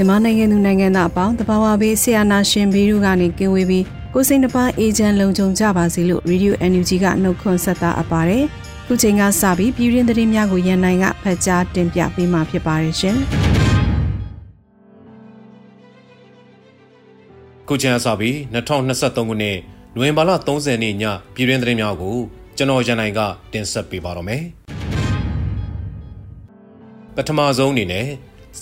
မြန်မာနိုင်ငံသူနိုင်ငံသားအပေါင်းတဘာဝဘေးဆရာနာရှင်ဘေးတို့ကနေကင်းဝေးပြီးကိုစိတ်နှပါအေဂျင့်လုံခြုံကြပါစေလို့ Radio NUG ကနှုတ်ခွန်းဆက်တာအပ်ပါတယ်။ခုချိန်ကစပြီးပြည်ရင်းသတင်းများကိုရန်နိုင်ကဖတ်ကြားတင်ပြပေးမှာဖြစ်ပါတယ်ရှင်။ခုချိန်ကစပြီး2023ခုနှစ်နိုဝင်ဘာလ30ရက်နေ့ညပြည်ရင်းသတင်းများကိုကျွန်တော်ရန်နိုင်ကတင်ဆက်ပေးပါတော့မယ်။ပထမဆုံးအနေနဲ့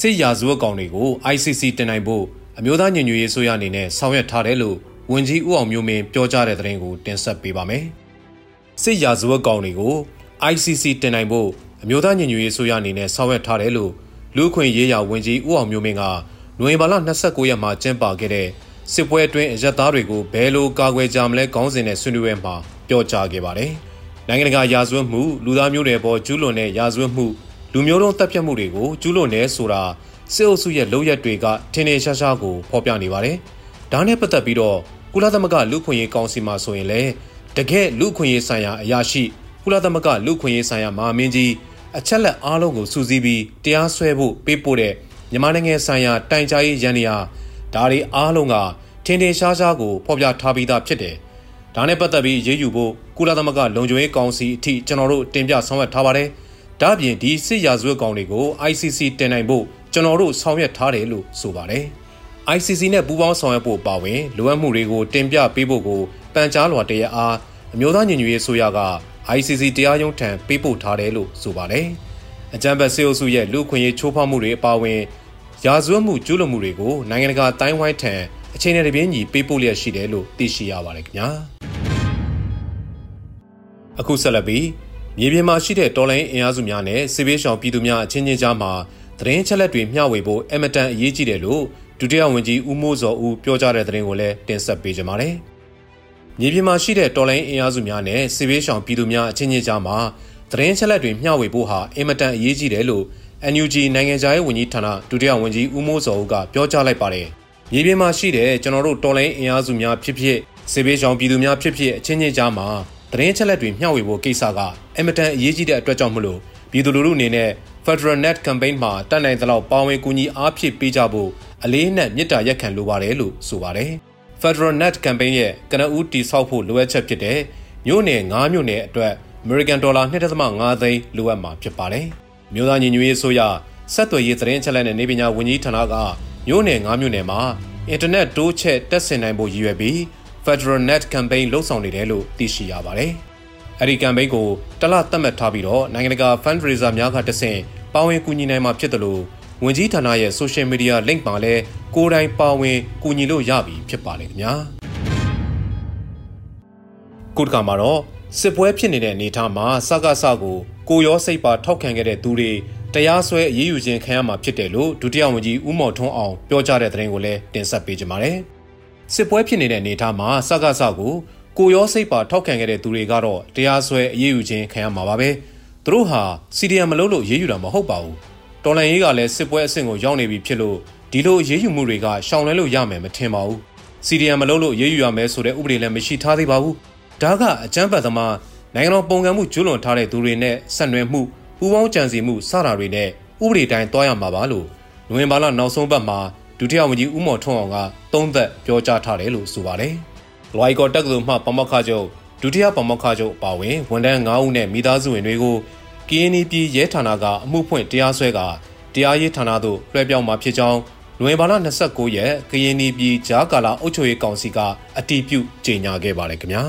စစ်ရာဇဝတ်ကောင်တွေကို ICC တင်နိုင်ဖို့အမျိုးသားညီညွတ်ရေးဆိုရအနေနဲ့ဆောင်ရွက်ထားတယ်လို့ဝန်ကြီးဦးအောင်မျိုးမင်းပြောကြားတဲ့သတင်းကိုတင်ဆက်ပေးပါမယ်။စစ်ရာဇဝတ်ကောင်တွေကို ICC တင်နိုင်ဖို့အမျိုးသားညီညွတ်ရေးဆိုရအနေနဲ့ဆောင်ရွက်ထားတယ်လို့လူခွင့်ရေးရာဝန်ကြီးဦးအောင်မျိုးမင်းကနိုဝင်ဘာလ29ရက်မှာကျင်းပခဲ့တဲ့စစ်ပွဲအတွင်းအရက်သားတွေကိုဘယ်လိုကာကွယ်ကြမလဲခေါင်းစဉ်နဲ့ဆွေးနွေးပွဲမှာပြောကြားခဲ့ပါတယ်။နိုင်ငံတကာရာဇဝတ်မှုလူသားမျိုးတွေပေါ်ကျူးလွန်တဲ့ရာဇဝတ်မှု လူမျိုးတုံးတပ်ဖြတ်မှုတွေကိုကျူးလွန်နေဆိုတာစစ်အုပ်စုရဲ့လုပ်ရက်တွေကထင်ထင်ရှားရှားကိုဖော်ပြနေပါတယ်။ဒါနဲ့ပတ်သက်ပြီးတော့ကုလသမဂ္ဂလူခွင့်ရေးကောင်စီမှာဆိုရင်လည်းတကယ်လူခွင့်ရေးဆိုင်ရာအရာရှိကုလသမဂ္ဂလူခွင့်ရေးဆိုင်ရာမဟာမင်းကြီးအချက်လက်အားလုံးကိုစူးစီးပြီးတရားစွဲဖို့ပေးပို့တဲ့မြန်မာနိုင်ငံဆိုင်ရာတိုင်ကြားရေးရန်နေရာဒါတွေအားလုံးကထင်ထင်ရှားရှားကိုဖော်ပြထားပြီးသားဖြစ်တယ်။ဒါနဲ့ပတ်သက်ပြီးရေးယူဖို့ကုလသမဂ္ဂလုံခြုံရေးကောင်စီအထိကျွန်တော်တို့တင်ပြဆောင်ရွက်ထားပါတယ်။ ဒါ့ပြင်ဒီစစ်ရာဇဝတ်ကောင်တွေကို ICC တင်နိုင်ဖို့ကျွန်တော်တို့ဆောင်ရွက်ထားတယ်လို့ဆိုပါတယ်။ ICC နဲ့ပူးပေါင်းဆောင်ရွက်ဖို့ပါဝင်လိုအပ်မှုတွေကိုတင်ပြပေးဖို့ကိုပန်ကြားလွှာတရအားအမျိုးသားညီညွတ်ရေးဆိုရက ICC တရားရုံးထံပေးပို့ထားတယ်လို့ဆိုပါတယ်။အကြံဖက်စေအုပ်စုရဲ့လူခွင့်ရေးချိုးဖောက်မှုတွေအပါအဝင်ရာဇဝတ်မှုကျူးလွန်မှုတွေကိုနိုင်ငံတကာတိုင်းဝိုင်းထံအချိန်နဲ့တပြေးညီပေးပို့လျက်ရှိတယ်လို့သိရှိရပါတယ်ခင်ဗျာ။အခုဆက်လက်ပြီး မြေပြင်မှာရှိတဲ့တော်လိုင်းအင်အားစုများနဲ့စစ်ဘေးရှောင်ပြည်သူများအချင်းချင်းကြားမှာသတင်းချက်လက်တွေမျှဝေဖို့အမတန်အရေးကြီးတယ်လို့ဒုတိယဝန်ကြီးဦးမိုးစောဦးပြောကြားတဲ့သတင်းကိုလည်းတင်ဆက်ပေးကြပါမယ်။မြေပြင်မှာရှိတဲ့တော်လိုင်းအင်အားစုများနဲ့စစ်ဘေးရှောင်ပြည်သူများအချင်းချင်းကြားမှာသတင်းချက်လက်တွေမျှဝေဖို့ဟာအင်မတန်အရေးကြီးတယ်လို့ NUG နိုင်ငံခြားရေးဝန်ကြီးဌာနဒုတိယဝန်ကြီးဦးမိုးစောဦးကပြောကြားလိုက်ပါတယ်။မြေပြင်မှာရှိတဲ့ကျွန်တော်တို့တော်လိုင်းအင်အားစုများဖြစ်ဖြစ်စစ်ဘေးရှောင်ပြည်သူများဖြစ်ဖြစ်အချင်းချင်းကြားမှာ သတင်းချက်လက်တွေမျှဝေဖို့ကိစ္စကအင်မတန်အရေးကြီးတဲ့အတွက်ကြောင့်မလို့ပြည်သူလူထုအနေနဲ့ Federal Net Campaign မှာတက်နိုင်သလောက်ပါဝင်ကူညီအားဖြည့်ပေးကြဖို့အလေးနက်မြစ်တာရက်ခံလိုပါတယ်လို့ဆိုပါတယ်။ Federal Net Campaign ရဲ့ကနဦးတိဆောက်ဖို့လိုအပ်ချက်ဖြစ်တဲ့မြို့နယ်9မြို့နယ်အတွက် American Dollar 2.5သိန်းလိုအပ်မှာဖြစ်ပါတယ်။မြို့သားညီညွတ်ရေးဆိုရဆက်သွယ်ရေးသတင်းချက်လက်နဲ့နေပညာဝန်ကြီးဌာနကမြို့နယ်9မြို့နယ်မှာအင်တာနက်တိုးချက်တက်ဆင်နိုင်ဖို့ရည်ရွယ်ပြီး Federal Net Campaign လှုပ်ဆောင်နေတယ်လို့သိရှိရပါတယ်။အဲဒီ campaign ကိုတလသတ်မှတ်ထားပြီးတော့နိုင်ငံတကာ fundraiser များကတဆင့်ပါဝင်ကူညီနိုင်မှာဖြစ်တယ်လို့ဝန်ကြီးဌာနရဲ့ social media link မှာလည်းကိုယ်တိုင်ပါဝင်ကူညီလို့ရပြီဖြစ်ပါလေခင်ဗျာ။ခုတခါမှာတော့စစ်ပွဲဖြစ်နေတဲ့အနေအထားမှာစကားစကိုကိုရောစိတ်ပါထောက်ခံခဲ့တဲ့သူတွေတရားစွဲအရေးယူခြင်းခံရမှာဖြစ်တယ်လို့ဒုတိယဝန်ကြီးဦးမော်ထွန်းအောင်ပြောကြားတဲ့သတင်းကိုလည်းတင်ဆက်ပေးကြပါမယ်။ စစ်ပွဲဖြစ်နေတဲ့အနေအထားမှာစကားစကိုကိုရောစိတ်ပါထောက်ခံခဲ့တဲ့သူတွေကတော့တရားစွဲအရေးယူခြင်းခံရမှာပါပဲသူတို့ဟာစီဒီအမ်မလုပ်လို့ရေးယူတာမဟုတ်ပါဘူးတော်လန်ရေးကလည်းစစ်ပွဲအဆင့်ကိုရောက်နေပြီဖြစ်လို့ဒီလိုရေးယူမှုတွေကရှောင်လွှဲလို့ရမယ်မထင်ပါဘူးစီဒီအမ်မလုပ်လို့ရေးယူရမယ်ဆိုတဲ့ဥပဒေလည်းမရှိထားသေးပါဘူးဒါကအကြမ်းဖက်သမားနိုင်ငံတော်ပုံကံမှုကျွလွန်ထားတဲ့သူတွေနဲ့ဆက်နွယ်မှုပူးပေါင်းကြံစည်မှုစတာတွေနဲ့ဥပဒေတိုင်းတွားရမှာပါလို့နိုဝင်ဘာလနောက်ဆုံးပတ်မှာ ဒုတိယဝန်ကြီးဦးမော်ထွန်းအောင်ကသုံးသက်ပြောကြားထားတယ်လို့ဆိုပါတယ်။လွိုင်ကော်တက္ကသိုလ်မှပမောက္ခချုပ်ဒုတိယပမောက္ခချုပ်အပါအဝင်ဝန်ထမ်း9ဦးနဲ့မိသားစုဝင်တွေကို KNY ပြည်ရဲဌာနကအမှုဖွင့်တရားစွဲကတရားရေးဌာနသို့လွှဲပြောင်းမှာဖြစ်ကြောင်းနိုဝင်ဘာလ29ရက်ကရင်ပြည်ဂျာကာလာအုပ်ချုပ်ရေးကောင်စီကအတည်ပြုကြေညာခဲ့ပါတယ်ခင်ဗျာ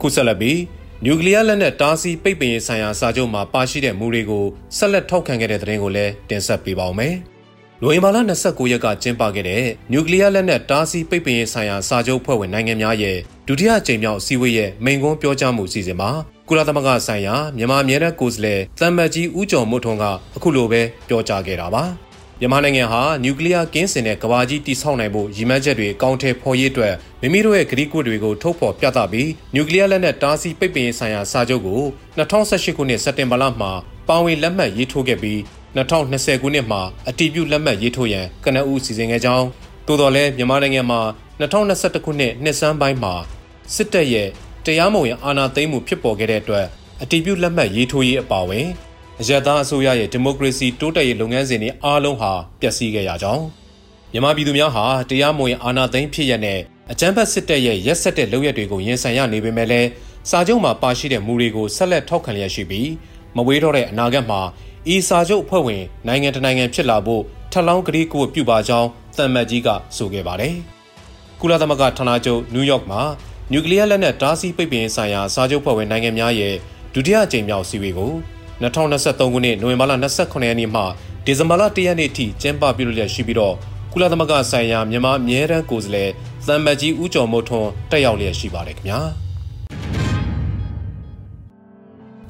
ခုဆက်လက်ပြီး နျူကလ িয়ার လက်နက်တားဆီးပိတ်ပင်ရေးဆိုင်ရာစာချုပ်မှာပါရှိတဲ့မူတွေကိုဆက်လက်ထောက်ခံခဲ့တဲ့သတင်းကိုလည်းတင်ဆက်ပေးပါောင်းမယ်။နိုဝင်ဘာလ29ရက်ကကျင်းပခဲ့တဲ့နျူကလ িয়ার လက်နက်တားဆီးပိတ်ပင်ရေးဆိုင်ရာစာချုပ်ဖွဲ့ဝင်နိုင်ငံများရဲ့ဒုတိယကြိမ်မြောက်အစည်းအဝေးရဲ့မိန့်ခွန်းပြောကြားမှုအစီအစဉ်မှာကုလသမဂ္ဂဆိုင်ရာမြန်မာအမြဲတမ်းကိုယ်စားလှယ်သံမတ်ကြီးဦးကျော်မို့ထွန်းကအခုလိုပဲပြောကြားခဲ့တာပါ။ မြန်မာနိုင်ငံဟာနျူကလ িয়ার ကင်းစင်တဲ့ကဘာကြီးတိဆောက်နိုင်ဖို့ရည်မှန်းချက်တွေအကောင့်ထဲဖော်ရေးအတွက်မိမိတို့ရဲ့ကတိကဝတ်တွေကိုထုတ်ဖော်ပြသပြီးနျူကလ িয়ার လက်နက်တားဆီးပိတ်ပင်ရေးဆိုင်ရာစာချုပ်ကို2018ခုနှစ်စက်တင်ဘာလမှာပါဝင်လက်မှတ်ရေးထိုးခဲ့ပြီး2020ခုနှစ်မှာအတည်ပြုလက်မှတ်ရေးထိုးရန်ကနအူးစီစဉ်ခဲ့ကြောင်းသို့တော်လည်းမြန်မာနိုင်ငံမှာ2021ခုနှစ်နှစ်စန်းပိုင်းမှာစစ်တပ်ရဲ့တရားမဝင်အာဏာသိမ်းမှုဖြစ်ပေါ်ခဲ့တဲ့အတွက်အတည်ပြုလက်မှတ်ရေးထိုးရေးအပါအဝင် အရသာအစိုးရရဲ့ဒီမိုကရေစီတိုးတက်ရေးလုပ်ငန်းစဉ်တွေအားလုံးဟာပျက်စီးခဲ့ရကြောင်းမြန်မာပြည်သူများဟာတရားမဝင်အာဏာသိမ်းဖြစ်ရတဲ့အကြမ်းဖက်စစ်တပ်ရဲ့ရက်စက်တဲ့လုပ်ရက်တွေကိုရင်ဆိုင်ရနေပေမဲ့လည်းစာချုပ်မှာပါရှိတဲ့မူတွေကိုဆက်လက်ထောက်ခံလျက်ရှိပြီးမဝေးတော့တဲ့အနာဂတ်မှာဤစာချုပ်အဖွဲ့ဝင်နိုင်ငံတနိုင်ငံဖြစ်လာဖို့ထပ်လောင်းကတိကဝတ်ပြုပါကြောင်းသံမတ်ကြီးကဆိုခဲ့ပါတယ်။ကုလသမဂ္ဂဌာနချုပ်နယူးယောက်မှာနျူကလ িয়ার လက်နက်တားဆီးပိတ်ပင်ဆိုင်ရာစာချုပ်ဖွဲ့ဝင်နိုင်ငံများရဲ့ဒုတိယအကြိမ်မြောက်စီဝေးကို 2023ခုနှစ်နိုဝင်ဘာလ28ရက်နေ့မှဒီဇင်ဘာလ1ရက်နေ့ထိကျင်းပပြုလုပ်ရရှိပြီးတော့ကုလသမဂ္ဂဆိုင်ရာမြန်မာအမြဲတမ်းကိုယ်စားလှယ်သံမတ်ကြီးဦးကျော်မိုးထွန်းတက်ရောက်လျက်ရှိပါတယ်ခင်ဗျာ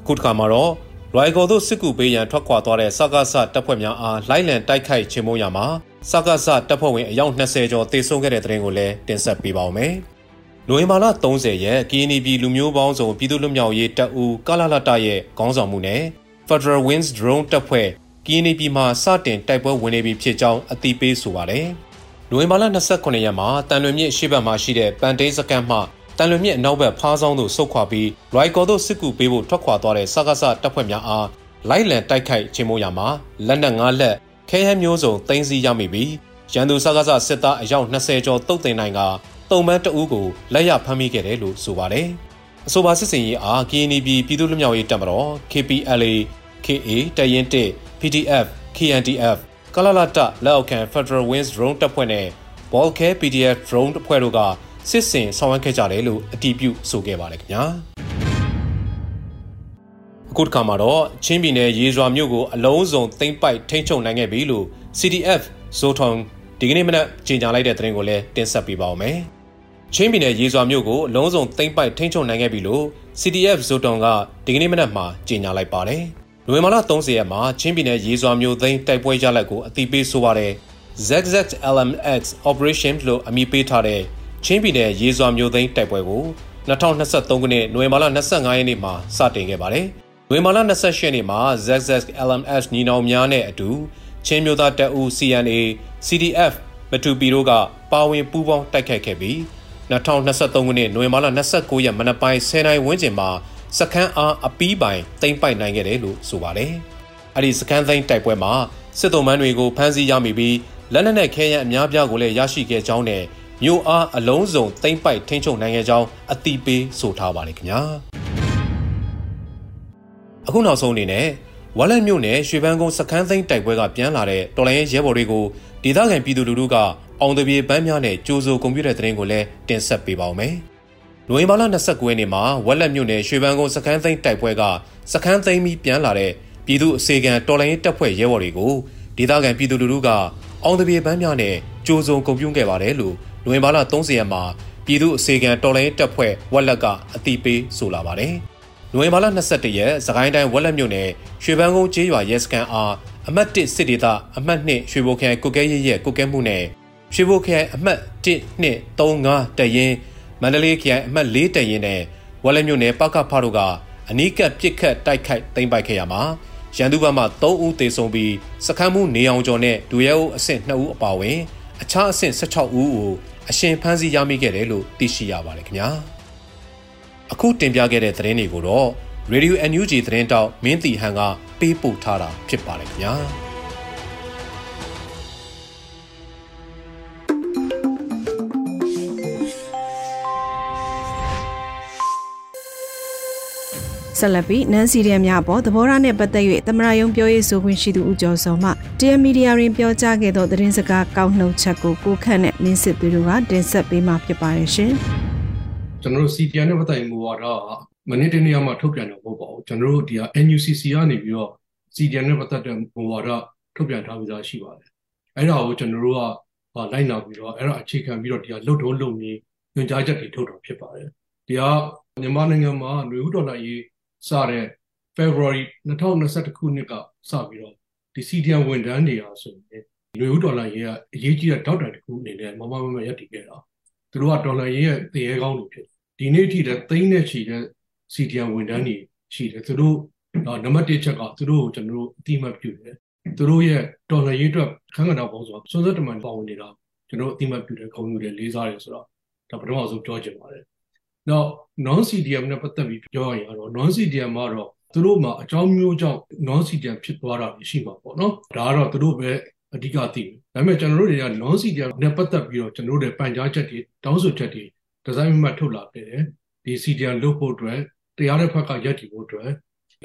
ခုတစ်ခါမှာတော့ရိုင်ကော်သို့စစ်ကူပေးရန်ထွက်ခွာသွားတဲ့စကားဆတပ်ဖွဲ့များအားလိုက်လံတိုက်ခိုက်ချေမှုရမှာစကားဆတပ်ဖွဲ့ဝင်အယောက်20ကျော်တေဆုံးခဲ့တဲ့တဲ့ရင်ကိုလည်းတင်ဆက်ပေးပါောင်းမယ်။ နိုဝင်ဘာလ30ရက် KNB လူမျိုးပေါင်းစုံပြည်သူ့လွတ်မြောက်ရေးတပ်ဦးကလာလတရဲ့ခေါင်းဆောင်မှုနဲ့ Federal Wings Drone တပ်ဖွဲ့ကင်းနေပြည်မှာစတင်တိုက်ပွဲဝင်နေပြီဖြစ်ကြောင်းအသိပေးဆိုပါတယ်။နိုဝင်ဘာလ29ရက်မှာတန်လွင်မြစ်ရှေ့ဘက်မှာရှိတဲ့ပန်တေးစကန်မှတန်လွင်မြစ်အနောက်ဘက်ဖားဆောင်သို့ဆုတ်ခွာပြီးရိုက်ကော်သို့စစ်ကူပေးဖို့ထွက်ခွာသွားတဲ့စကားစတပ်ဖွဲ့များအားလိုက်လံတိုက်ခိုက်ခြင်းမို့ရမှာလက်နက်၅လက်ခဲဟဲမျိုးစုံတင်စီရမိပြီးရန်သူစကားစစစ်သားအယောက်20ကျော်တုတ်တင်နိုင်က တုံမန်းတအူးကိုလက်ရဖမ်းမိခဲ့တယ်လို့ဆိုပါတယ်။အဆိုပါစစ်စင်ရေးအား KNB ပြည်သူ့လူမျိုးရေးတပ်မတော် KPLA KA တရင်1 PDF KNDF ကလလတလက်အောက်ခံ Federal Wings Drone တပ်ဖွဲ့နဲ့ Volcare PDF Drone တပ်ဖွဲ့တို့ကစစ်စင်ဆောင်ရွက်ခဲ့ကြတယ်လို့အတည်ပြုဆိုခဲ့ပါတယ်ခင်ဗျာအခုတစ်ခါမှာတော့ချင်းပြည်နယ်ရေရွာမြို့ကိုအလုံးစုံသိမ်းပိုက်ထိန်းချုပ်နိုင်ခဲ့ပြီလို့ CDF ဇိုထုံဒီကနေ့မနက်ကြေညာလိုက်တဲ့သတင်းကိုလည်းတင်ဆက်ပေးပါောင်းမယ် ချင်းပြည်နယ်ရေရွာမြို့ကိုအလုံးစုံသိမ်းပိုက်ထိန်းချုပ်နိုင်ခဲ့ပြီလို့ CDF ဇိုတုံကဒီကနေ့မနက်မှာကြေညာလိုက်ပါတယ်။နိုဝင်ဘာလ30ရက်မှာချင်းပြည်နယ်ရေစွာမြို့သိမ်းတိုက်ပွဲရလဒ်ကိုအသိပေးဆိုပါတဲ့ ZZLMX Operation လို့အမည်ပေးထားတဲ့ချင်းပြည်နယ်ရေစွာမြို့သိမ်းတိုက်ပွဲကို2023ခုနှစ်နိုဝင်ဘာလ25ရက်နေ့မှာစတင်ခဲ့ပါတယ်။နိုဝင်ဘာလ28ရက်နေ့မှာ ZZLMS ညီနောင်များနဲ့အတူချင်းမျိုးသားတပ်ဦး CNA CDF မတူပီတို့ကပါဝင်ပူးပေါင်းတိုက်ခိုက်ခဲ့ပြီး 2023ခုနှစ်နိုဝင်ဘာလ29ရက်မနက်ပိုင်း10:00နာရီဝန်းကျင်မှာစခန်းအားအပီးပိုင်တိမ့်ပိုက်နိုင်ခဲ့တယ်လို့ဆိုပါတယ်။အဲ့ဒီစခန်းသိမ်းတိုက်ပွဲမှာစစ်တုံးမန်းတွေကိုဖမ်းဆီးရမိပြီးလက်နက်နဲ့ခဲယမ်းအများပြားကိုလည်းရရှိခဲ့ကြောင်းနဲ့မြို့အားအလုံးစုံတိမ့်ပိုက်ထိန်းချုပ်နိုင်ခဲ့ကြောင်းအတိပေးဆိုထားပါတယ်ခင်ဗျာ။အခုနောက်ဆုံးအနေနဲ့ဝါလက်မြို့နယ်ရွှေပန်းကုန်းစခန်းသိမ်းတိုက်ပွဲကပြန်လာတဲ့တော်လိုင်းရဲဘော်တွေကိုဒေသခံပြည်သူလူထုက အောင်တပြေပန်းများနဲ့ကြိုးစိုးကွန်ပျူတာသတင်းကိုလည်းတင်ဆက်ပေးပါောင်းမယ်။နိုဝင်ဘာလ29ရက်နေ့မှာဝက်လက်မြို့နယ်ရွှေဘန်းကုန်းစခန်းသိမ်းတိုက်ပွဲကစခန်းသိမ်းပြီးပြန်လာတဲ့ပြည်သူအစေခံတော်လိုင်းတပ်ဖွဲ့ရဲဘော်တွေကိုဒေသခံပြည်သူလူထုကအောင်တပြေပန်းများနဲ့ကြိုးစုံကုန်ပြုံးခဲ့ပါတယ်လို့နိုဝင်ဘာလ30ရက်မှာပြည်သူအစေခံတော်လိုင်းတပ်ဖွဲ့ဝက်လက်ကအတိပေးဆိုလာပါတယ်။နိုဝင်ဘာလ22ရက်စကိုင်းတိုင်းဝက်လက်မြို့နယ်ရွှေဘန်းကုန်းကျေးရွာရဲစခန်းအားအမှတ်1စစ်ဒေသအမှတ်2ရွှေဘိုခရိုင်ကုကဲရဲရဲကုကဲမှုနဲ့ ရွှေဘိုခရိုင်အမှတ်1 2 3 5တရင်မန္တလေးခရိုင်အမှတ်၄တရင်နဲ့ဝက်လက်မြို့နယ်ပကဖတို့ကအနီးကပ်ပစ်ခတ်တိုက်ခိုက်သိမ်းပိုက်ခဲ့ရမှာရန်သူဘက်မှ3ဦးသေဆုံးပြီးစခန်းမှုနေအောင်ကျော်နဲ့ဒူရဲဦးအဆင့်2ဦးအပါအဝင်အခြားအဆင့်16ဦးကိုအရှင်ဖမ်းဆီးရမိခဲ့တယ်လို့သိရှိရပါတယ်ခင်ဗျာအခုတင်ပြခဲ့တဲ့သတင်းတွေကိုတော့ Radio NUG သတင်းတောက်မင်းတီဟန်ကပေးပို့ထားတာဖြစ်ပါတယ်ခင်ဗျာ ဆက်လက်ပြီးနန်စီရီယံများအပေါ်သဘောထားနဲ့ပတ်သက်၍သမရယုံပြောရေးဆိုခွင့်ရှိသူဦးကျော်စောမှတရားမီဒီယာတွင်ပြောကြားခဲ့သောသတင်းစကားကောက်နှုတ်ချက်ကိုကိုခန့်နဲ့မင်းစစ်သူတို့ကတင်ဆက်ပေးမှာဖြစ်ပါတယ်ရှင်။ကျွန်တော်တို့ CPN နဲ့ပတ်သက်မှုဝါဒမနေ့တနေ့မှထုတ်ပြန်တော့မဟုတ်ပါဘူး။ကျွန်တော်တို့ဒီက NUCC ကနေပြီးတော့ CPN နဲ့ပတ်သက်တဲ့မူဝါဒထုတ်ပြန်ထားပြီးသားရှိပါတယ်။အဲ့ဒါကိုကျွန်တော်တို့ကလိုက်နာပြီးတော့အဲ့ဒါအခြေခံပြီးတော့ဒီကလှုပ်ထုံးလုပ်နေညွှန်ကြားချက်တွေထုတ်တော့ဖြစ်ပါတယ်။ဒီကမြန်မာနိုင်ငံမှာຫນွေဥဒေါ်လာရေး စတဲ့ February 2021ခုနှစ်ကစပြီးတော့ဒီ CDN ဝန်ထမ်းတွေအားဆိုရင်ຫນွေဥဒေါ်လာရေးကအရေးကြီးတဲ့တောက်တိုင်တစ်ခုအနေနဲ့မမမမရပ်တည်ခဲ့တာသူတို့ကဒေါ်လာရေးရဲ့တရေကောင်းတွေဖြစ်ဒီနေ့ထိလည်းသိန်းနဲ့ချီတဲ့ CDN ဝန်ထမ်းတွေရှိတယ်သူတို့နံပါတ်1ချက်ကသူတို့ကိုကျွန်တော်တို့အတိမတ်ပြုတယ်သူတို့ရဲ့ဒေါ်လာရေးအတွက်ခန်းကဏ္ဍပေါင်းဆိုစွန်းစွတ်တမန်ပါဝင်နေတာကျွန်တော်အတိမတ်ပြုတယ်ခုံယူတယ်လေးစားတယ်ဆိုတော့ဒါပထမဆုံးပြောချင်ပါတယ် နောက် non CDM နဲ့ပတ်သက်ပြီးပြောရရင်တော့ non CDM မှာတော့သူတို့မှာအကြောင်းမျိုးကြောင့် non CDM ဖြစ်သွားတာရှိမှာပေါ့နော်ဒါကတော့သူတို့ပဲအဓိကသိတယ်ဒါပေမဲ့ကျွန်တော်တို့တွေက non CDM နဲ့ပတ်သက်ပြီးတော့ကျွန်တော်တို့ရဲ့ပန်ကြားချက်တွေတောင်းဆိုချက်တွေဒီဇိုင်းမှတ်ထုတ်လာခဲ့တယ်ဒီ CDM လုပ်ဖို့အတွက်တရားတဲ့ဘက်ကရက်တည်ဖို့အတွက်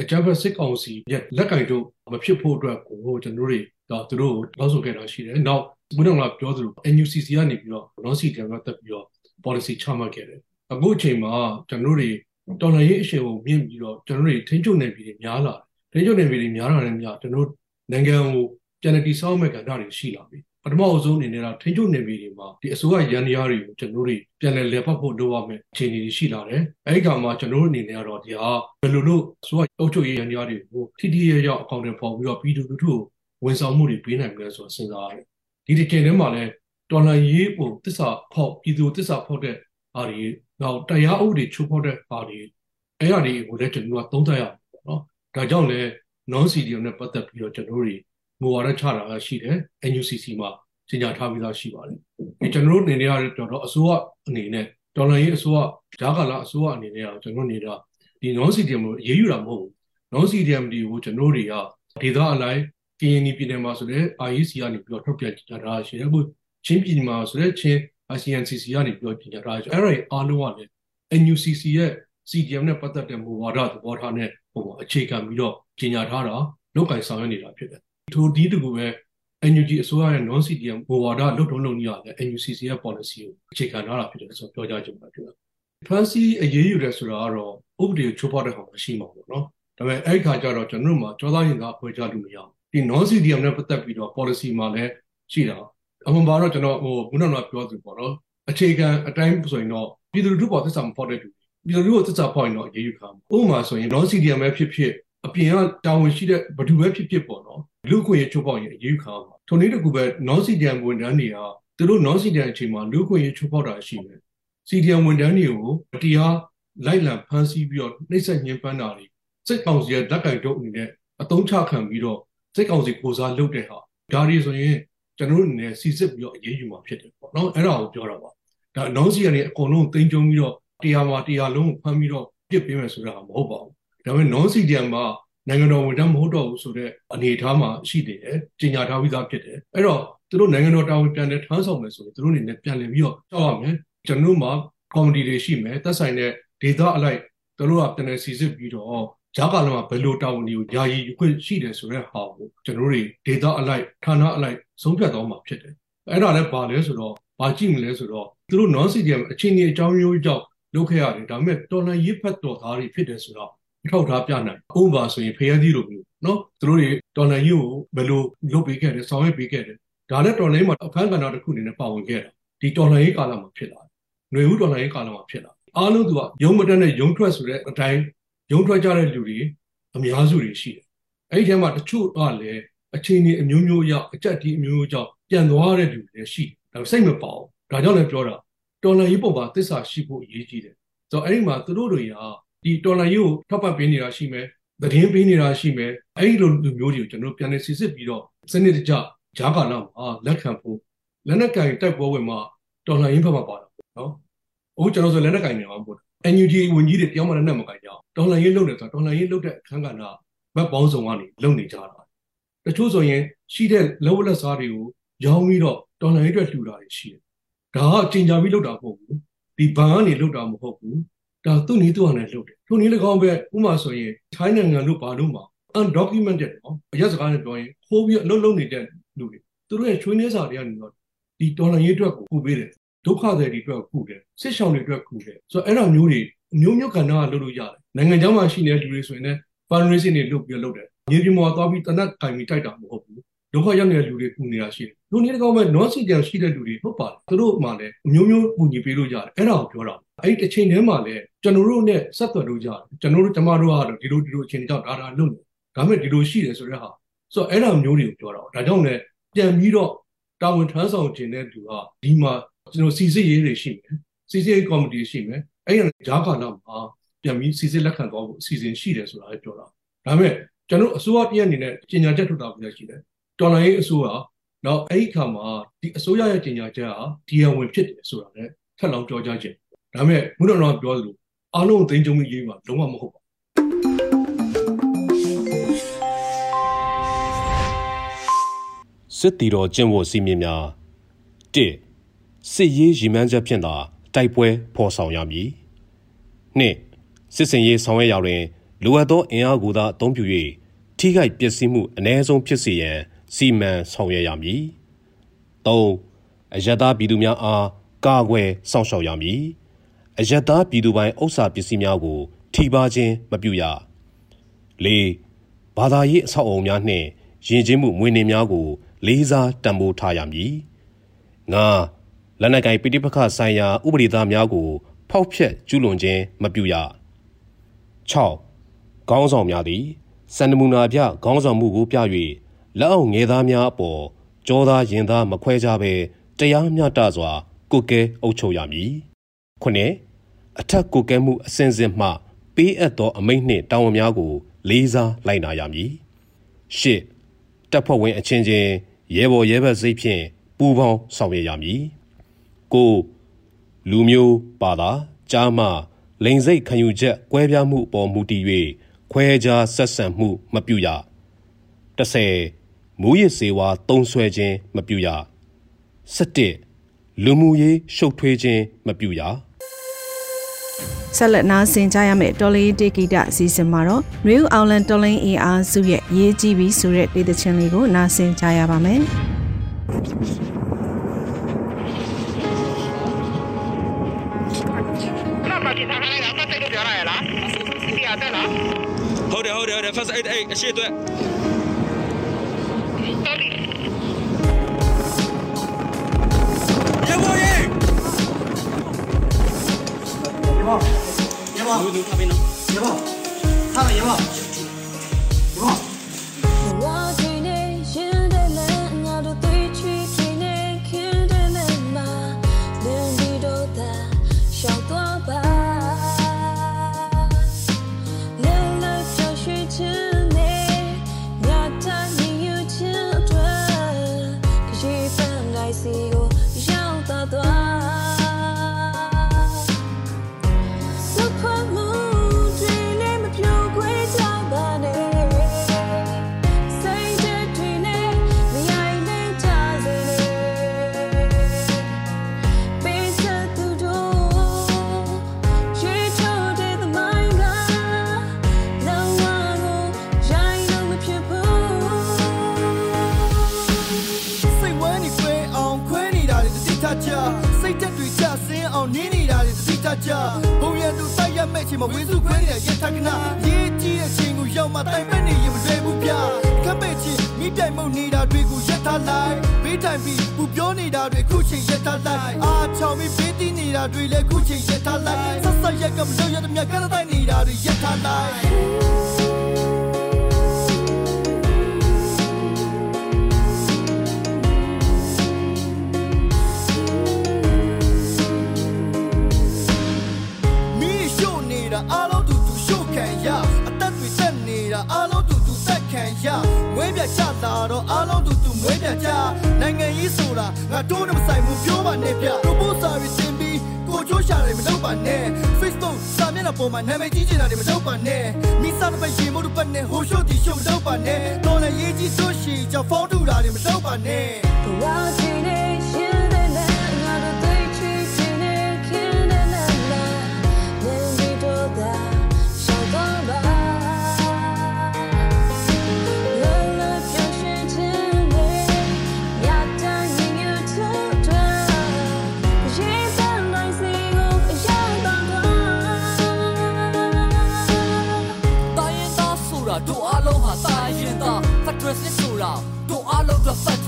အကြမ်းဖက်စစ်ကောင်စီရဲ့လက်ကင်တို့မဖြစ်ဖို့အတွက်ကိုကျွန်တော်တို့တွေတော့သူတို့ကိုတောင်းဆိုခဲ့တာရှိတယ်နောက်ဘုရားကပြောသလို NUCC ကနေပြီးတော့ non CDM နဲ့တက်ပြီးတော့ policy ချမှတ်ခဲ့တယ် အခုအချိန်မှာကျွန်တော်တို့တော်လှန်ရေးအရှင်ကိုမြင့်ပြီးတော့ကျွန်တော်တို့ထိန်းချုပ်နေပြီများလာထိန်းချုပ်နေပြီများလာတဲ့များကျွန်တော်တို့နိုင်ငံကိုပြန်လည်တည်ဆောက်မဲ့ကဏ္ဍတွေရှိလာပြီပထမအဆုံးအနေနဲ့တော့ထိန်းချုပ်နေပြီဒီမှာဒီအစိုးရရန်ရားတွေကိုကျွန်တော်တို့ပြန်လည်လည်ပတ်ဖို့လိုရမယ်အခြေအနေတွေရှိလာတယ်အဲဒီကမှကျွန်တော်တို့အနေနဲ့ကတော့ဒီဟာဘယ်လိုလို့အစိုးရအုပ်ချုပ်ရေးရန်ရားတွေကိုထိထိရရအကောင့်တွေပေါ်ပြီးတော့ပြည်သူလူထုကိုဝန်ဆောင်မှုတွေပေးနိုင်မလဲဆိုတော့စဉ်းစားရတယ်ဒီတစ်ချိန်တည်းမှာလည်းတော်လှန်ရေးပုံတစ္ဆာဖောက်ပြည်သူတစ္ဆာဖောက်တဲ့အားတွေ နောက်တရားဥပဒေချိုးဖောက်တဲ့အားတွေအဲ့အရာတွေကိုလည်းကျွန်တော်တို့ကသုံးသပ်ရအောင်ပေါ့နော်ဒါကြောင့်လည်း non CDM နဲ့ပတ်သက်ပြီးတော့ကျွန်တော်တို့မူဝါဒချတာရှိတယ် NUCC မှာကြေညာထားပြီးသားရှိပါတယ်ဒီကျွန်တော်တို့အနေနဲ့ကတော့တော့အစိုးရအနေနဲ့ဒေါ်လာရေးအစိုးရဂျာကာလာအစိုးရအနေနဲ့ကတော့ကျွန်တော်နေတာဒီ non CDM ကိုအေးအေးယူတာမဟုတ်ဘူး non CDM တွေကိုကျွန်တော်တွေကဒေသအလိုက်ကရင်ပြည်နယ်မှာဆိုတဲ့ IEC ကနေပြီးတော့ထုတ်ပြန်ကြေညာထားရှိတယ်အခုချင်းပြည်နယ်မှာဆိုတဲ့ချင်း ICNCC ကနေပြောကြေညာထားကြအဲ့ဒါအားလုံးကလည်း NUCC ရဲ့ CDM နဲ့ပတ်သက်တဲ့မူဝါဒသဘောထားနဲ့ဟိုအခြေခံပြီးတော့ကြေညာထားတာလောက်ကင်ဆောင်ရွက်နေတာဖြစ်တယ်ထိုဒီတကူပဲ NUG အစိုးရရဲ့ non CDM မူဝါဒလွတ်တုံးလုံးကြီးရတယ် NUCC ရဲ့ policy ကိုအခြေခံထားတာဖြစ်တယ်ဆိုတော့ပြောကြချင်ပါတယ်ဖြစ်တယ်ဖန်စီအရေးယူတယ်ဆိုတာကတော့ဥပဒေကိုချိုးဖောက်တဲ့ကောင်မရှိမှာပေါ့နော်ဒါပေမဲ့အဲ့ဒီခါကျတော့ကျွန်တော်တို့မှာကြောသားရင်သားဖွဲ့ကြလို့မရဘူးဒီ non CDM နဲ့ပတ်သက်ပြီးတော့ policy မှာလည်းရှိတာ အမှန်ပါတော့ကျွန်တော်ဟိုခုနကပြောသူပေါ့နော်အခြေခံအတိုင်းဆိုရင်တော့ပြည်သူလူထုပေါ်သစ္စာမဖောက်တဲ့သူပြည်သူလူထုကိုသစ္စာဖောက်ရင်တော့အရေးယူခံမှာဥပမာဆိုရင် non CDM ပဲဖြစ်ဖြစ်အပြင်ကတာဝန်ရှိတဲ့ဘယ်သူပဲဖြစ်ဖြစ်ပေါ့နော်လူခွင့်ရေးချိုးဖောက်ရင်အရေးယူခံမှာထုံနည်းတကူပဲ non CDM ဝန်ထမ်းတွေကသူတို့ non CDM အချိန်မှာလူခွင့်ရေးချိုးဖောက်တာရှိတယ် CDM ဝန်ထမ်းတွေကိုတရားလိုက်လံဖမ်းဆီးပြီးတော့နှိပ်စက်ညှဉ်းပန်းတာတွေစိတ်ကောင်စီရဲ့လက်ကင်တို့အနေနဲ့အတုံးချခံပြီးတော့စိတ်ကောင်စီကိုစားလုပ်တဲ့ဟာဒါတွေဆိုရင် ကျွန်တော်တို့အနေနဲ့စီစစ်ပြီးတော့အရေးယူမှာဖြစ်တယ်ပေါ့နော်အဲ့ဒါကိုပြောတာပါဒါအနောက်စီကနေအကုန်လုံးသိမ်းကျုံပြီးတော့တရားမှာတရားလုံးကိုဖမ်းပြီးတော့ပြစ်ပေးမယ်ဆိုတာမဟုတ်ပါဘူးဒါပေမဲ့ non CDM မှာနိုင်ငံတော်ဝန်ထမ်းမဟုတ်တော့ဘူးဆိုတဲ့အနေအထားမှာရှိတယ်ကြီးညာထားပြီးသားဖြစ်တယ်အဲ့တော့သူတို့နိုင်ငံတော်တာဝန်ပြန်လဲထမ်းဆောင်မယ်ဆိုရင်သူတို့အနေနဲ့ပြန်လည်ပြီးတော့ကြောက်ရမယ်ကျွန်တော်မှာကော်မတီတွေရှိမယ်သက်ဆိုင်တဲ့ဒေသအလိုက်သူတို့ကပြန်လည်စီစစ်ပြီးတော့ ဂျာကာလမှာဘယ်လိုတာဝန်တွေကိုယာယီခွင့်ရှိတယ်ဆိုတဲ့ဟာကိုကျွန်တော်တို့ဒေသအလိုက်ဌာနအလိုက်ဆုံးဖြတ်သွားမှာဖြစ်တယ်အဲ့ဒါလည်းဘာလဲဆိုတော့ဘာကြည့်မလဲဆိုတော့သူတို့ non CDM အချင်းကြီးအကြောင်းမျိုးကြောင့်လုပ်ခဲ့ရတယ်ဒါပေမဲ့တော်လန်ရစ်ဖက်တော်သားတွေဖြစ်တယ်ဆိုတော့အထောက်ထားပြနိုင်ဥပမာဆိုရင်ဖျက်သီးလိုမျိုးနော်သူတို့တွေတော်လန်ရစ်ကိုဘယ်လိုလုပ်ပေးခဲ့တယ်ဆောင်ရွက်ပေးခဲ့တယ်ဒါနဲ့တော်လန်ရစ်မှာအခန်းကဏ္ဍတစ်ခုအနေနဲ့ပါဝင်ခဲ့တာဒီတော်လန်ရစ်ကာလမှာဖြစ်လာတယ်ຫນွေဦးတော်လန်ရစ်ကာလမှာဖြစ်လာအားလုံးသူကရုံမတက်နဲ့ရုံထွက်ဆိုတဲ့အတိုင်း ရုံထွက်ကြတဲ့လူတွေအများစုတွေရှိတယ်အဲ့ဒီထဲမှာတချို့ကလည်းအချိန်ကြီးအမျိုးမျိုးရောက်အကြက်ဒီအမျိုးမျိုးကြောင့်ပြန်သွားတဲ့လူတွေရှိတယ်ဒါစိတ်မပေါအောင်ဒါကြောင့်လည်းပြောတာတော်လန်ရေးပုံပါသစ္စာရှိဖို့အရေးကြီးတယ်ဆိုတော့အဲ့ဒီမှာသူတို့တွေကဒီတော်လန်ရေးကိုထောက်ပံ့ပေးနေတာရှိမယ်သတင်းပေးနေတာရှိမယ်အဲ့ဒီလိုလူမျိုးတွေကိုကျွန်တော်ပြန်နေစစ်စစ်ပြီးတော့စနစ်တကျဂျာကာနာမှာလက်ခံဖို့လက်နက်ကင်တိုက်ပွဲဝင်မှာတော်လန်ရေးဘက်မှာပါတာပေါ့နော်အခုကျွန်တော်ဆိုလက်နက်ကင်နေအောင်ပို့ NUG ဝန်ကြီးတွေတယောက်မှလည်းမကင်ကြအောင်တော်လန်ရေးလုပ်တယ်ဆိုတော့တော်လန်ရေးလုပ်တဲ့အခန်းကဏ္ဍဘက်ပေါင်းစုံကနေလုပ်နေကြတာတချို့ဆိုရင်ရှိတဲ့လောဝလက်စားတွေကိုရောင်းပြီးတော့တော်လှန်ရေးအတွက်လှူတာတွေရှိတယ်။ဒါကကြင်ကြပြီးလှုပ်တာမဟုတ်ဘူး။ဒီဘန်ကနေလှုပ်တာမဟုတ်ဘူး။ဒါသူ့နည်းသူ့ဟာနဲ့လှုပ်တယ်ထိုနည်း၎င်းပဲဥမာဆိုရင်ထိုင်းနိုင်ငံတို့ဘာလို့မှာ undocumented နော်အရက်စကားနဲ့ပြောရင်ခိုးပြီးအလုပ်လုပ်နေတဲ့လူတွေသူတို့ရဲ့ချွေးနှဲစာတွေကနေတော့ဒီဒေါ်လာရေးအတွက်ကိုကူပေးတယ် ဒုက္ခတွေတွေအတွက်ကူတယ်စစ်ဆောင်တွေအတွက်ကူတယ်ဆိုတော့အဲ့လိုမျိုးတွေမျိုးမျိုးကဏ္ဍကလုပ်လို့ရတယ်နိုင်ငံခြားမှာရှိနေတဲ့လူတွေဆိုရင်လည်း fundraising တွေလုပ်ပြီးလုပ်တယ်မြေပြင်မှာသွားပြီးတနက်ကင်ပြီးတိုက်တာမဟုတ်ဘူးဒုက္ခရောက်နေတဲ့လူတွေကူနေတာရှိတယ်လူနေတကောင်းမဲ့ non citizen ရှိတဲ့လူတွေဟုတ်ပါတယ်သူတို့မှလည်းအမျိုးမျိုးကူညီပေးလို့ရတယ်အဲ့ဒါကိုပြောတာအဲ့ဒီတစ်ချိန်တည်းမှာလည်းကျွန်တော်တို့နဲ့ဆက်သွယ်လို့ရတယ်ကျွန်တော်တို့ကျမတို့ကတော့ဒီလိုဒီလိုအချိန်ကြောင့်ဒါဒါလုပ်နေဒါမဲ့ဒီလိုရှိတယ်ဆိုတဲ့ဟာဆိုတော့အဲ့ဒါမျိုးတွေကိုပြောတာဒါကြောင့်လည်းပြန်ပြီးတော့တာဝန်ထမ်းဆောင်ခြင်းတဲ့သူကဒီမှာ ကျွန်တော်စီစစ်ရေးတွေရှိမယ်စီစစ်ရေးကော်မတီရှိမယ်အဲ့ဒီဂျာကာနာမှာပြန်ပြီးစီစစ်လက်ခံသွားဖို့အစီအစဉ်ရှိတယ်ဆိုတာလည်းပြောတာဒါမဲ့ကျွန်တော်အစိုးရတရက်အနေနဲ့ကြေညာချက်ထုတ်တာပြရှိတယ်တော်လိုင်းရေးအစိုးရတော့အဲ့ဒီခါမှာဒီအစိုးရရဲ့ကြေညာချက်ကတရားဝင်ဖြစ်တယ်ဆိုတာလည်းထပ်လောင်းပြောကြခြင်းဒါမဲ့ဘုရားတော်ပြောသလိုအားလုံးသိမ်းကြုံရေးမှာလုံးဝမဟုတ်ပါစစ်တီတော်ကျင့်ဝတ်စီမင်းများ၁ စစ်ရေးရည်မှန်းချက်ဖြင့်သာတိုက်ပွဲဖော်ဆောင်ရမည်၂စစ်စင်ရေးဆောင်ရွက်ရာတွင်လိုအပ်သောအင်အားကိုသာအသုံးပြု၍ထိခိုက်ပျက်စီးမှုအ ਨੇ ဆုံးဖြစ်စေရန်စီမံဆောင်ရွက်ရမည်၃အယက်သားပြည်သူများအားကာကွယ်စောင့်ရှောက်ရမည်အယက်သားပြည်သူပိုင်းဥစ္စာပစ္စည်းများကို ထိပါခြင်းမပြုရ၄ဘာသာရေးအဆောက်အအုံများနှင့်ယဉ်ကျေးမှုမွေးနေ့များကို လေးစားတံမိုးထားရမည်၅ လက်နက်ကိုင်ပိဋိပက္ခဆိုင်ရာဥပဒေသားများကို ဖောက်ဖျက်ကျူးလွန်ခြင်းမပြုရ6ခေါင်းဆောင်များသည်စန္ဒမူနာပြခေါင်းဆောင်မှုကိုပြ၍လက်အောက်ငယ်သားများအပေါ်ကြောသားရင်သားမခွဲကြဘဲတရားမျှတစွာကုကဲအုပ်ချုပ်ရမည်။ခုနှစ်အထက်ကုကဲမှုအစဉ်စဉ်မှ ပေးအပ်သောအမိန့်နှင့်တာဝန်များကို လေးစားလိုက်နာရမည်။ရှစ်တပ်ဖွဲ့ဝင်အချင်းချင်းရဲဘော်ရဲဘက်စိတ်ဖြင့်ပူးပေါင်းဆောင်ရွက်ရမည်။ ကိုလူမျိုးပါတာကြားမှလိန်စိတ်ခံယူချက်ကွဲပြားမှုအပေါ်မူတည်၍ခွဲခြားဆက်ဆံမှုမပြုရ30မူရစ်စေဝါတုံးဆွဲခြင်းမပြုရ17လူမှုရေးရှုပ်ထွေးခြင်းမပြုရဆက်လက်နားဆင်ကြရမယ့်တော်လေးတေဂီတအစီအစဉ်မှာတော့နွေဦးအောင်လန်တော်လင်းအေးအားစုရဲ့ရေးကြည့်ပြီးဆိုတဲ့ဒေသချင်းလေးကိုနားဆင်ကြရပါမယ် ဟုတ်တယ်ဟုတ်တယ်ဟုတ်တယ် first aid အဲ့အရှိအတွက် မဲ့ချိန်မှာဝေစုခွဲနေတဲ့ရထကနာရေးကြည့်တဲ့ချိန်ကိုရောက်မှတိုင်ပဲ့နေရင်မလွယ်ဘူးဗျာခက်မဲ့ချင်းမိတိုင်မုံနေတာတွေကိုရက်ထားလိုက်ဘေးတိုင်ပြီးပူပြောနေတာတွေခုချိန်ရက်ထားလိုက်အာချောင်ပြီးဘေးတီးနေတာတွေလည်းခုချိန်ရက်ထားလိုက်ဆက်ဆက်ရက်ကမလို့ရတဲ့မြတ်ကတဲ့နေတာတွေရက်ထားလိုက် ချလာတော့အားလုံးတူတူမွေးပြကြနိုင်ငံရေးဆိုတာငါတို့နဲ့မဆိုင်ဘူးပြောပါနဲ့ဗျတို့ဖို့စာရီတင်ပြီးကိုချိုးရှာတယ်မလုပ်ပါနဲ့ Facebook စာမျက်နှာပေါ်မှာနာမည်ကြီးနေတာတွေမလုပ်ပါနဲ့မိစားတစ်ပတ်ရေမို့တစ်ပတ်နဲ့ဟိုရှုပ်တီရှုပ်မလုပ်ပါနဲ့တော်လည်းရေးကြီးဆိုရှီကြောင့်ဖုန်းထူတာတွေမလုပ်ပါနဲ့ဘဝ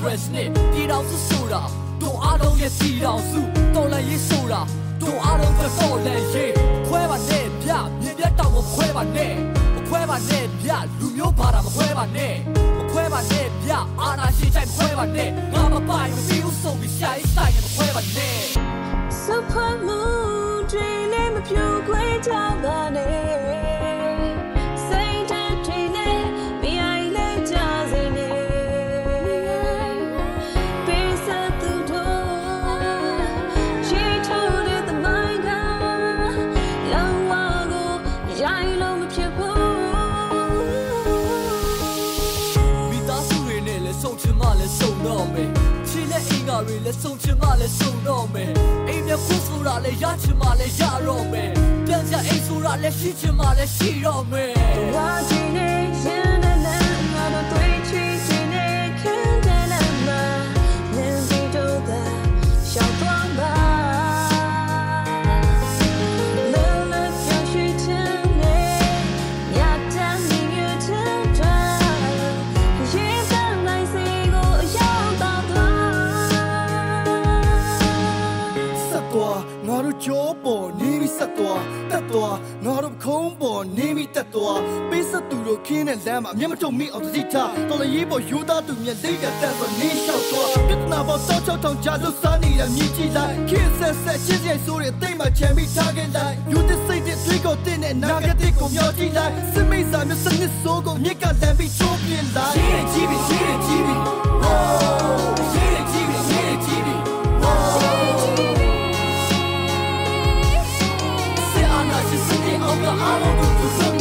လုံးက Federal နဲ့ပြည်တော်စုဆိုတာတို့အားလုံးရဲ့ပြည်တော်စုတော်လည်းရေးဆိုတာတို့အားလုံးကတော်လည်းရေးခွဲပါနဲ့ပြမြင်ပြတ်တော့မခွဲပါနဲ့မခွဲပါနဲ့ပြလူမျိုးဘာသာမခွဲပါနဲ့မခွဲပါနဲ့ပြအာနာရှိချိုင်မခွဲပါနဲ့ငါမပိုင်မပြီးဘူးဆုံးပြီးရှာရေးဆိုင်မခွဲပါနဲ့ မှလည်းဆုံတော့မယ်အိမ်မြခုဆိုတာလည်းရချင်မှလည်းရတော့မယ်ပြန်ကြအိမ်ဆိုတာလည်းရှိချင်မှလည်းရှိတော့မယ် တို့ခုံးပေါ်နေပြီးတက်သွားပေးဆက်သူတို့ခင်းတဲ့လမ်းမှာအမျက်မထုတ်မိအောင်တတိထားတော်လည်းရေးပေါ်ယူသားသူမြက်လိတ်တဲ့တက်ဆိုနေလျှောက်သွားပြဿနာပေါ်တောက်ချောက်ထောင်ချလို့စားနေတဲ့မြည်ကြည့်လိုက်ခင်းဆက်ဆက်ချင်းချင်းဆိုတဲ့တိတ်မှချမ်းပြီးထားခဲ့လိုက်ယူတဲ့စိတ်တဲ့တွေးကိုတင်းတဲ့နာဂတိကိုမျောကြည့်လိုက်စစ်မိတ်စာမျိုးစနစ်စိုးကိုမြက်ကလမ်းပြီးချိုးပြလိုက်ရေးရကြည့်ပြီးရေးရကြည့်ပြီး Whoa စ်အောက်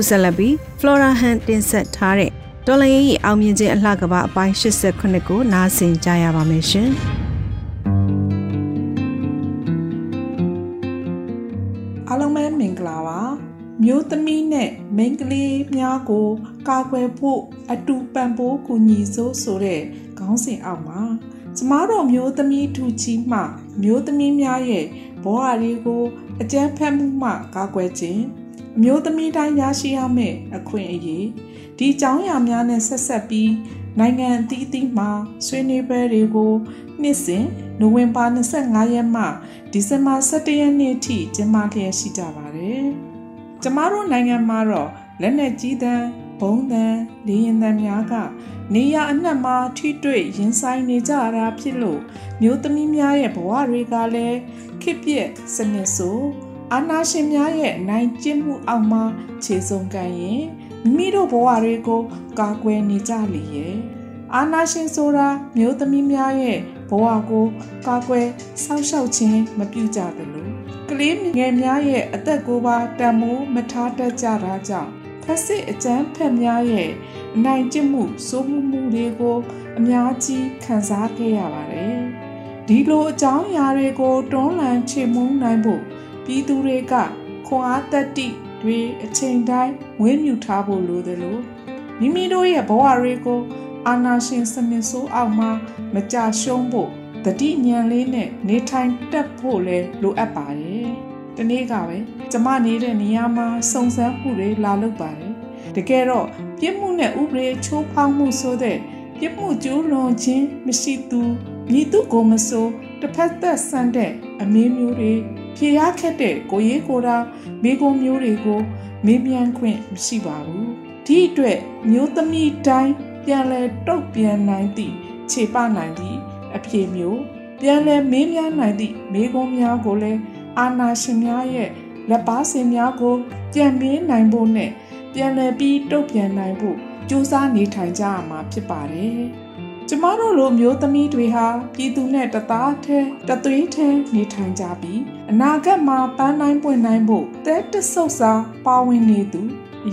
ခုဆက်လက်ပြီး Flora Han တင်ဆက်ထားတဲ့တော်လရင်၏အောင်မြင်ခြင်းအလှကပအပိုင်း89ကိုနားဆင်ကြရပါမယ်ရှင်။အားလုံးပဲမင်္ဂလာပါမျိုးသမီးနဲ့မိန်းကလေးများကို ကာကွယ်ဖို့အတူပံ့ပိုးကူညီစိုးဆိုတဲ့ခေါင်းစဉ်အောက်မှာကျမတို့မျိုးသမီးထူချီမှ မျိုးသမီးများရဲ့ဘဝတွေကိုအကြမ်းဖက်မှုမှကာကွယ်ခြင်းအ မျိုးသမီးတိုင်းရရှိရမယ့်အခွင့်အရေးဒီအကြောင်းအရာများနဲ့ဆက်ဆက်ပြီးနိုင်ငံအသီးသီးမှာဆွေးနွေးပွဲတွေကိုနှစ်စဉ်နိုဝင်ဘာ25ရက်မှဒီဇင်ဘာ17ရက်နေ့ထိကျင်းပလျက်ရှိကြပါတယ်။ကျမတို့နိုင်ငံမှာတော့လက်နက်ကြီးတန်းဘုံတန်းလေရင်တန်းများကနေရအနှံ့မှာထိတွေ့ရင်ဆိုင်နေကြတာဖြစ်လို့မျိုးသမီးများရဲ့ဘဝတွေကလည်းခစ်ပြက်စနစ်ဆို အာနာရှင်များရဲ့အနိုင်ကျင့်မှုအောက်မှာခြေစုံကန်ရင်မိမိတို့ဘဝတွေကိုကာကွယ်နေကြလေရဲ့အာနာရှင်ဆိုတာမျိုးသမီးများရဲ့ဘဝကိုကာကွယ်စောင့်ရှောက်ခြင်းမပြုကြသလိုကလေးငယ်များရဲ့အသက်ကိုပါတန်မိုးမထားတတ်ကြတာကြောင့်ဖက်စစ်အကြမ်းဖက်များရဲ့အနိုင်ကျင့်မှုစိုးမှုမှုတွေကိုအများကြီးခံစားခဲ့ရပါတယ်ဒီလိုအကြောင်းအရာတွေကိုတွန်းလှန်ချေမှုန်းနိုင်ဖို့ ပြည်သူတွေကခွန်အားတက်တိတွေအချိန်တိုင်းဝင်းမြူထားဖို့လိုတယ်လို့မိမိတို့ရဲ့ဘဝတွေကိုအာနာရှင်စနစ်ဆိုးအောက်မှာမကြရှုံးဖို့တတိဉာဏ်လေးနဲ့နေထိုင်တက်ဖို့လဲလိုအပ်ပါတယ်။ဒီနေ့ကပဲကျမနေတဲ့နေရာမှာစုံစမ်းမှုတွေလာလုပ်ပါတယ်။တကယ်တော့ပြစ်မှုနဲ့ဥပဒေချိုးဖောက်မှုဆိုတဲ့ပြစ်မှုကျူးလွန်ခြင်းမရှိသူမြည်သူကိုမဆိုတစ်ဖက်သက်ဆန်တဲ့အမင်းမျိုးတွေ ဖြေရခက်တဲ့ကိုရေးကိုတာမိကုံမျိုးတွေကိုမေးမြန်းခွင့်မရှိပါဘူးဒီအတွက်မျိုးသမီးတိုင်းပြန်လဲတုတ်ပြန်နိုင်သည့်ခြေပနိုင်သည့်အဖြေမျိုးပြန်လဲမေးမြန်းနိုင်သည့်မိကုံများကိုလည်းအာနာရှင်များရဲ့လက်ပါစင်များကိုကြံမေးနိုင်ဖို့နဲ့ပြန်လဲပြီးတုတ်ပြန်နိုင်ဖို့ကြိုးစားနေထိုင်ကြရမှာဖြစ်ပါတယ် ကျမတို့လိုမျိုးသမီးတွေဟာပြည်သူနဲ့တသားထဲတသွေးထဲနေထိုင်ကြပြီးအနာဂတ်မှာပန်းတိုင်းပွင့်တိုင်းဖို့တဲတဆုပ်စာပါဝင်နေသူ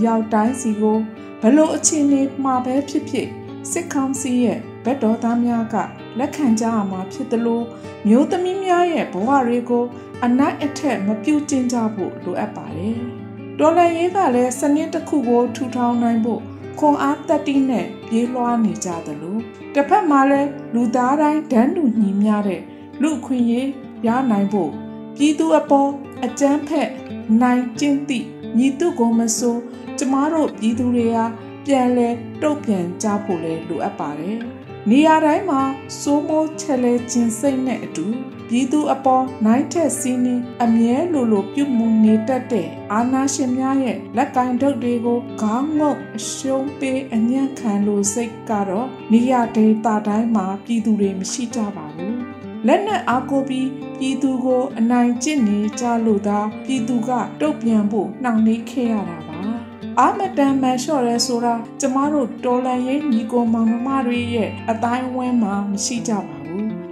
ရောက်တိုင်းစီကိုဘလို့အခြေအနေမှာပဲဖြစ်ဖြစ်စစ်ကောင်စီရဲ့ဗက်တော်သားများကလက်ခံကြရမှာဖြစ်တယ်လို့မျိုးသမီးများရဲ့ဘဝတွေကို အနိုင်အထက်မပြုတ်ကျင်ကြဖို့လိုအပ်ပါတယ်။တော်လန်ရေးကလည်းစနစ်တစ်ခုကိုထူထောင်နိုင်ဖို့ ခွန်အားတက်တီးနဲ့ပြေးလွှားနေကြသလိုတစ်ဖက်မှာလည်းလူသားတိုင်းဒန်းတူညီမျှတဲ့လူခွင့်ရေးရနိုင်ဖို့ပြည်သူအပေါ်အကြမ်းဖက်နိုင်ကျင့်သည့်ညီသူကိုမဆိုကျမတို့ပြည်သူတွေဟာပြန်လဲတုတ်ပြန်ကြဖို့လဲလိုအပ်ပါတယ်။နေရာတိုင်းမှာစိုးမိုးချက်လဲခြင်းစိတ်နဲ့အတူ ပြည်သူအပေါ်နိုင်ထက်စီးနေအမြဲလိုလိုပြုမှုနေတတ်တဲ့အာနာရှင်များရဲ့လက်ကင်ထုတ်တွေကိုခေါင်းငုတ်အရှုံးပေးအညံ့ခံလို့စိတ်ကတော့နေရာဒေသတိုင်းမှာပြည်သူတွေမရှိကြပါဘူးလက်နက်အားကိုပြီးပြည်သူကိုအနိုင်ကျင့်နေကြလို့သာပြည်သူကတုတ်ပြန်ဖို့နှောင့်နှေးခဲ့ရတာပါအာမတန်မန်လျှော့ရဲဆိုတာကျမတို့တော်လန်ရေးညီကိုမောင်နှမတွေရဲ့အတိုင်းအဝန်းမှာမရှိကြပါဘူး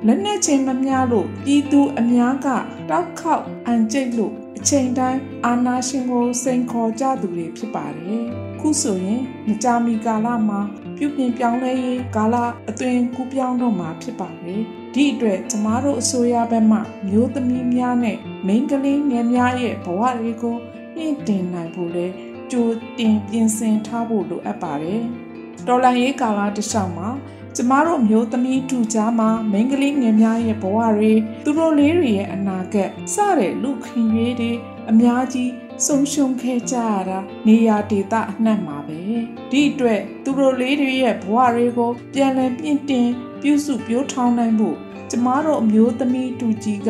လက်နက်ချင်းမများလို့ပြည်သူအများကတောက်ခေါက်အန်ကျိတ်လို့အချိန်တိုင်းအာနာရှင်ကိုစိန်ခေါ်ကြသူတွေဖြစ်ပါတယ်ခုဆိုရင်မကြာမီကာလမှာပြုပြင်ပြောင်းလဲရေးကာလအသွင်ကူးပြောင်းတော့မှာဖြစ်ပါတယ်ဒီအတွက်ကျမတို့အစိုးရဘက်မှမျိုးသမီးများနဲ့မိန်းကလေးငယ်များရဲ့ဘဝတွေကိုမြင့်တင်နိုင်ဖို့လဲကြိုတင်ပြင်ဆင်ထားဖို့လိုအပ်ပါတယ်တော်လန်ရေးကာလတစ်လျှောက်မှာ ကျမတို့မျိုးသမီးတူကြားမှာမိန်းကလေးငယ်များရဲ့ဘဝတွေသူတို့လေးတွေရဲ့အနာဂတ်စတဲ့လူခင်ရေးတွေအများကြီးဆုံးရှုံးခဲ့ကြရတာနေရာဒေသအနှံ့မှာပဲဒီအတွက်သူတို့လေးတွေရဲ့ဘဝတွေကိုပြန်လည်ပြင်တင်ပြုစုပြောင်းထောင်နိုင်ဖို့ကျမတို့အမျိုးသမီးတူကြီးက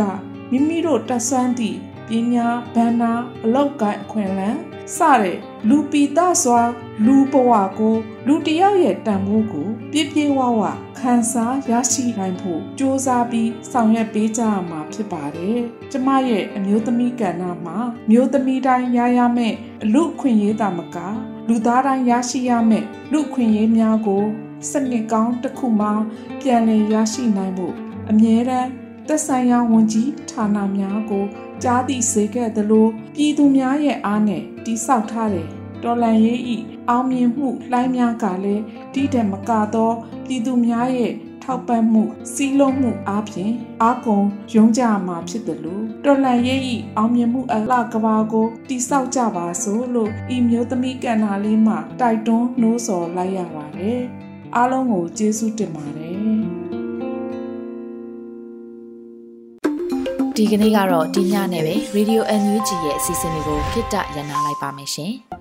မိမိတို့တက်ဆန်းသည့်ပညာဗန္နာအလောက်ကိုင်းအခွင့်အလမ်းစတဲ့လူပီတစွာလူဘဝကို လူတယောက်ရဲ့တန်ဖိုးကို ပြည့်ပြည့်ဝဝခံစားရရှိနိုင်ဖို့စ조사ပြီးဆောင်ရွက်ပေးကြရမှာဖြစ်ပါတယ်။ကျမရဲ့အမျိုးသမီးကဏ္ဍမှာမျိုးသမီးတိုင်းရရမယ့်လူအခွင့်အရေးတာမကလူသားတိုင်းရရှိရမယ့်လူအခွင့်အရေးများကိုစနစ်ကောင်းတစ်ခုမှပြန်လည်ရရှိနိုင်ဖို့အမြဲတမ်းသက်ဆိုင်ရာဝန်ကြီးဌာနများကိုကြားသိစေခဲ့သလိုပြည်သူများရဲ့အားနဲ့တိဆောက်ထားတဲ့တော်လန်ရေးဤ အောင်မြင်မှုလှိုင်းများကလည်းဒီတဲ့မကတော့ပြည်သူများရဲ့ထောက်ပံ့မှုစီးလုံးမှုအားဖြင့်အားကုန်ယုံကြမှာဖြစ်တယ်လို့တော်လန်ရေးဤအောင်မြင်မှုအလှကဘာကိုတိဆောက်ကြပါစို့လို့ဤမျိုးသမီးကဏ္ဍလေးမှာတိုက်တွန်းနှိုးဆော်လိုက်ရပါတယ်အားလုံးကိုကျေးဇူးတင်ပါတယ်ဒီကနေ့ကတော့ဒီညနဲ့ပဲ Radio NUG ရဲ့အစီအစဉ်လေးကိုခਿੱတရနာလိုက်ပါမယ်ရှင်။